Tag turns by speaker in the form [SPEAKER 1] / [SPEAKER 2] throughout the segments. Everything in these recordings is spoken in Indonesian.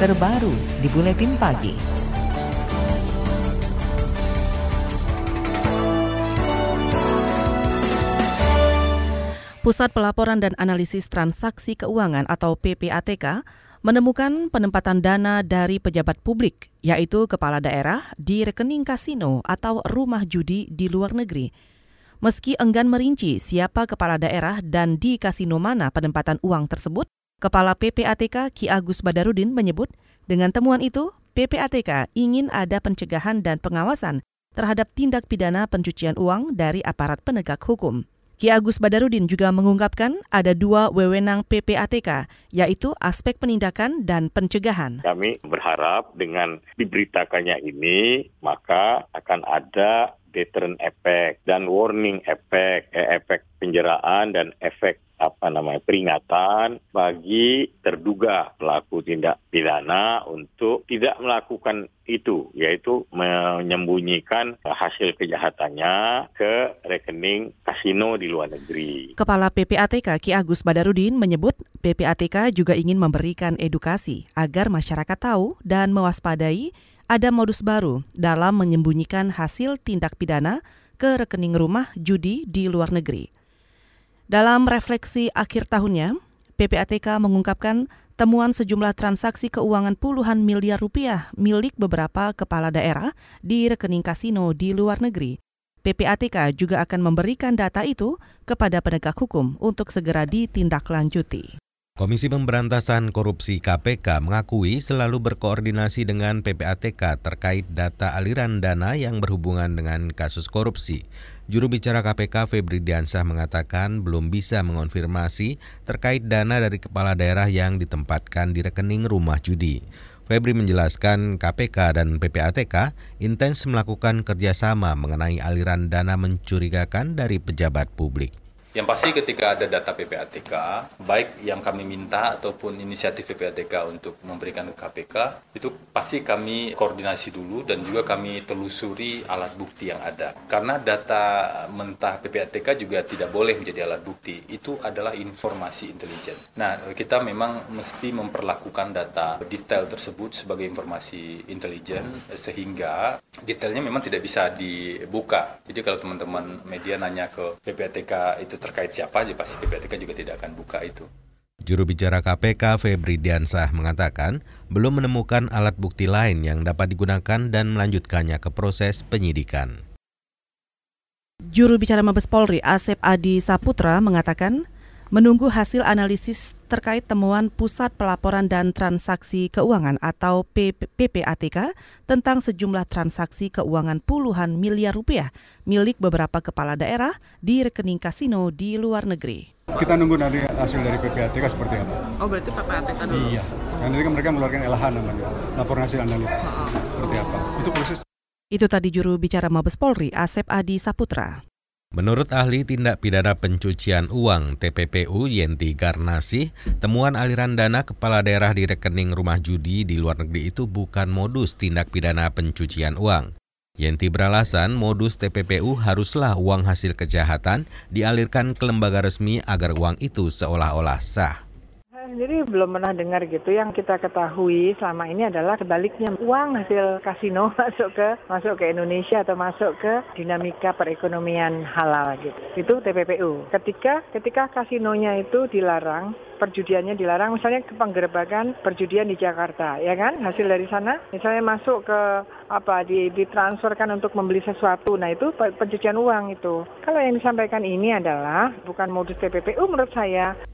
[SPEAKER 1] terbaru di Buletin Pagi.
[SPEAKER 2] Pusat Pelaporan dan Analisis Transaksi Keuangan atau PPATK menemukan penempatan dana dari pejabat publik, yaitu kepala daerah, di rekening kasino atau rumah judi di luar negeri. Meski enggan merinci siapa kepala daerah dan di kasino mana penempatan uang tersebut, Kepala PPATK Ki Agus Badarudin menyebut, dengan temuan itu, PPATK ingin ada pencegahan dan pengawasan terhadap tindak pidana pencucian uang dari aparat penegak hukum. Ki Agus Badarudin juga mengungkapkan ada dua wewenang PPATK, yaitu aspek penindakan dan pencegahan.
[SPEAKER 3] Kami berharap dengan diberitakannya ini, maka akan ada deterrent effect dan warning effect, eh, efek penjeraan dan efek apa namanya peringatan bagi terduga pelaku tindak pidana untuk tidak melakukan itu yaitu menyembunyikan hasil kejahatannya ke rekening kasino di luar negeri.
[SPEAKER 2] Kepala PPATK Ki Agus Badarudin menyebut PPATK juga ingin memberikan edukasi agar masyarakat tahu dan mewaspadai ada modus baru dalam menyembunyikan hasil tindak pidana ke rekening rumah judi di luar negeri. Dalam refleksi akhir tahunnya, PPATK mengungkapkan temuan sejumlah transaksi keuangan puluhan miliar rupiah milik beberapa kepala daerah di rekening kasino di luar negeri. PPATK juga akan memberikan data itu kepada penegak hukum untuk segera ditindaklanjuti.
[SPEAKER 4] Komisi Pemberantasan Korupsi KPK mengakui selalu berkoordinasi dengan PPATK terkait data aliran dana yang berhubungan dengan kasus korupsi. Juru bicara KPK Febri Diansah mengatakan belum bisa mengonfirmasi terkait dana dari kepala daerah yang ditempatkan di rekening rumah judi. Febri menjelaskan KPK dan PPATK intens melakukan kerjasama mengenai aliran dana mencurigakan dari pejabat publik.
[SPEAKER 5] Yang pasti ketika ada data PPATK, baik yang kami minta ataupun inisiatif PPATK untuk memberikan ke KPK, itu pasti kami koordinasi dulu dan juga kami telusuri alat bukti yang ada. Karena data mentah PPATK juga tidak boleh menjadi alat bukti, itu adalah informasi intelijen. Nah, kita memang mesti memperlakukan data detail tersebut sebagai informasi intelijen sehingga detailnya memang tidak bisa dibuka. Jadi kalau teman-teman media nanya ke PPATK itu terkait siapa aja pasti PPATK juga tidak akan buka itu.
[SPEAKER 4] Juru bicara KPK Febri Diansah mengatakan belum menemukan alat bukti lain yang dapat digunakan dan melanjutkannya ke proses penyidikan.
[SPEAKER 2] Juru bicara Mabes Polri Asep Adi Saputra mengatakan menunggu hasil analisis terkait temuan Pusat Pelaporan dan Transaksi Keuangan atau PPATK tentang sejumlah transaksi keuangan puluhan miliar rupiah milik beberapa kepala daerah di rekening kasino di luar negeri.
[SPEAKER 6] Kita nunggu nanti hasil dari PPATK seperti apa.
[SPEAKER 7] Oh berarti PPATK dulu?
[SPEAKER 6] Iya, nanti kan mereka mengeluarkan LH namanya, laporan hasil analisis oh. seperti apa. Itu proses.
[SPEAKER 2] Itu tadi juru bicara Mabes Polri Asep Adi Saputra.
[SPEAKER 4] Menurut ahli tindak pidana pencucian uang TPPU Yenti Garnasi, temuan aliran dana kepala daerah di rekening rumah judi di luar negeri itu bukan modus tindak pidana pencucian uang. Yenti beralasan modus TPPU haruslah uang hasil kejahatan dialirkan ke lembaga resmi agar uang itu seolah-olah sah
[SPEAKER 7] sendiri belum pernah dengar gitu. Yang kita ketahui selama ini adalah sebaliknya uang hasil kasino masuk ke masuk ke Indonesia atau masuk ke dinamika perekonomian halal gitu. Itu TPPU. Ketika ketika kasinonya itu dilarang, perjudiannya dilarang, misalnya ke penggerbakan perjudian di Jakarta, ya kan? Hasil dari sana, misalnya masuk ke apa di ditransferkan untuk membeli sesuatu. Nah itu pencucian uang itu. Kalau yang disampaikan ini adalah bukan modus TPPU menurut saya.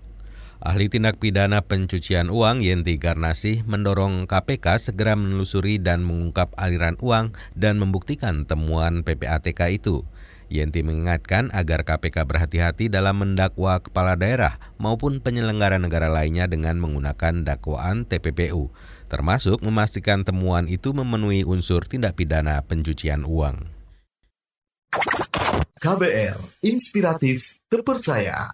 [SPEAKER 4] Ahli tindak pidana pencucian uang Yenti Garnasih mendorong KPK segera menelusuri dan mengungkap aliran uang dan membuktikan temuan PPATK itu. Yenti mengingatkan agar KPK berhati-hati dalam mendakwa kepala daerah maupun penyelenggara negara lainnya dengan menggunakan dakwaan TPPU, termasuk memastikan temuan itu memenuhi unsur tindak pidana pencucian uang.
[SPEAKER 8] KBR, inspiratif, terpercaya.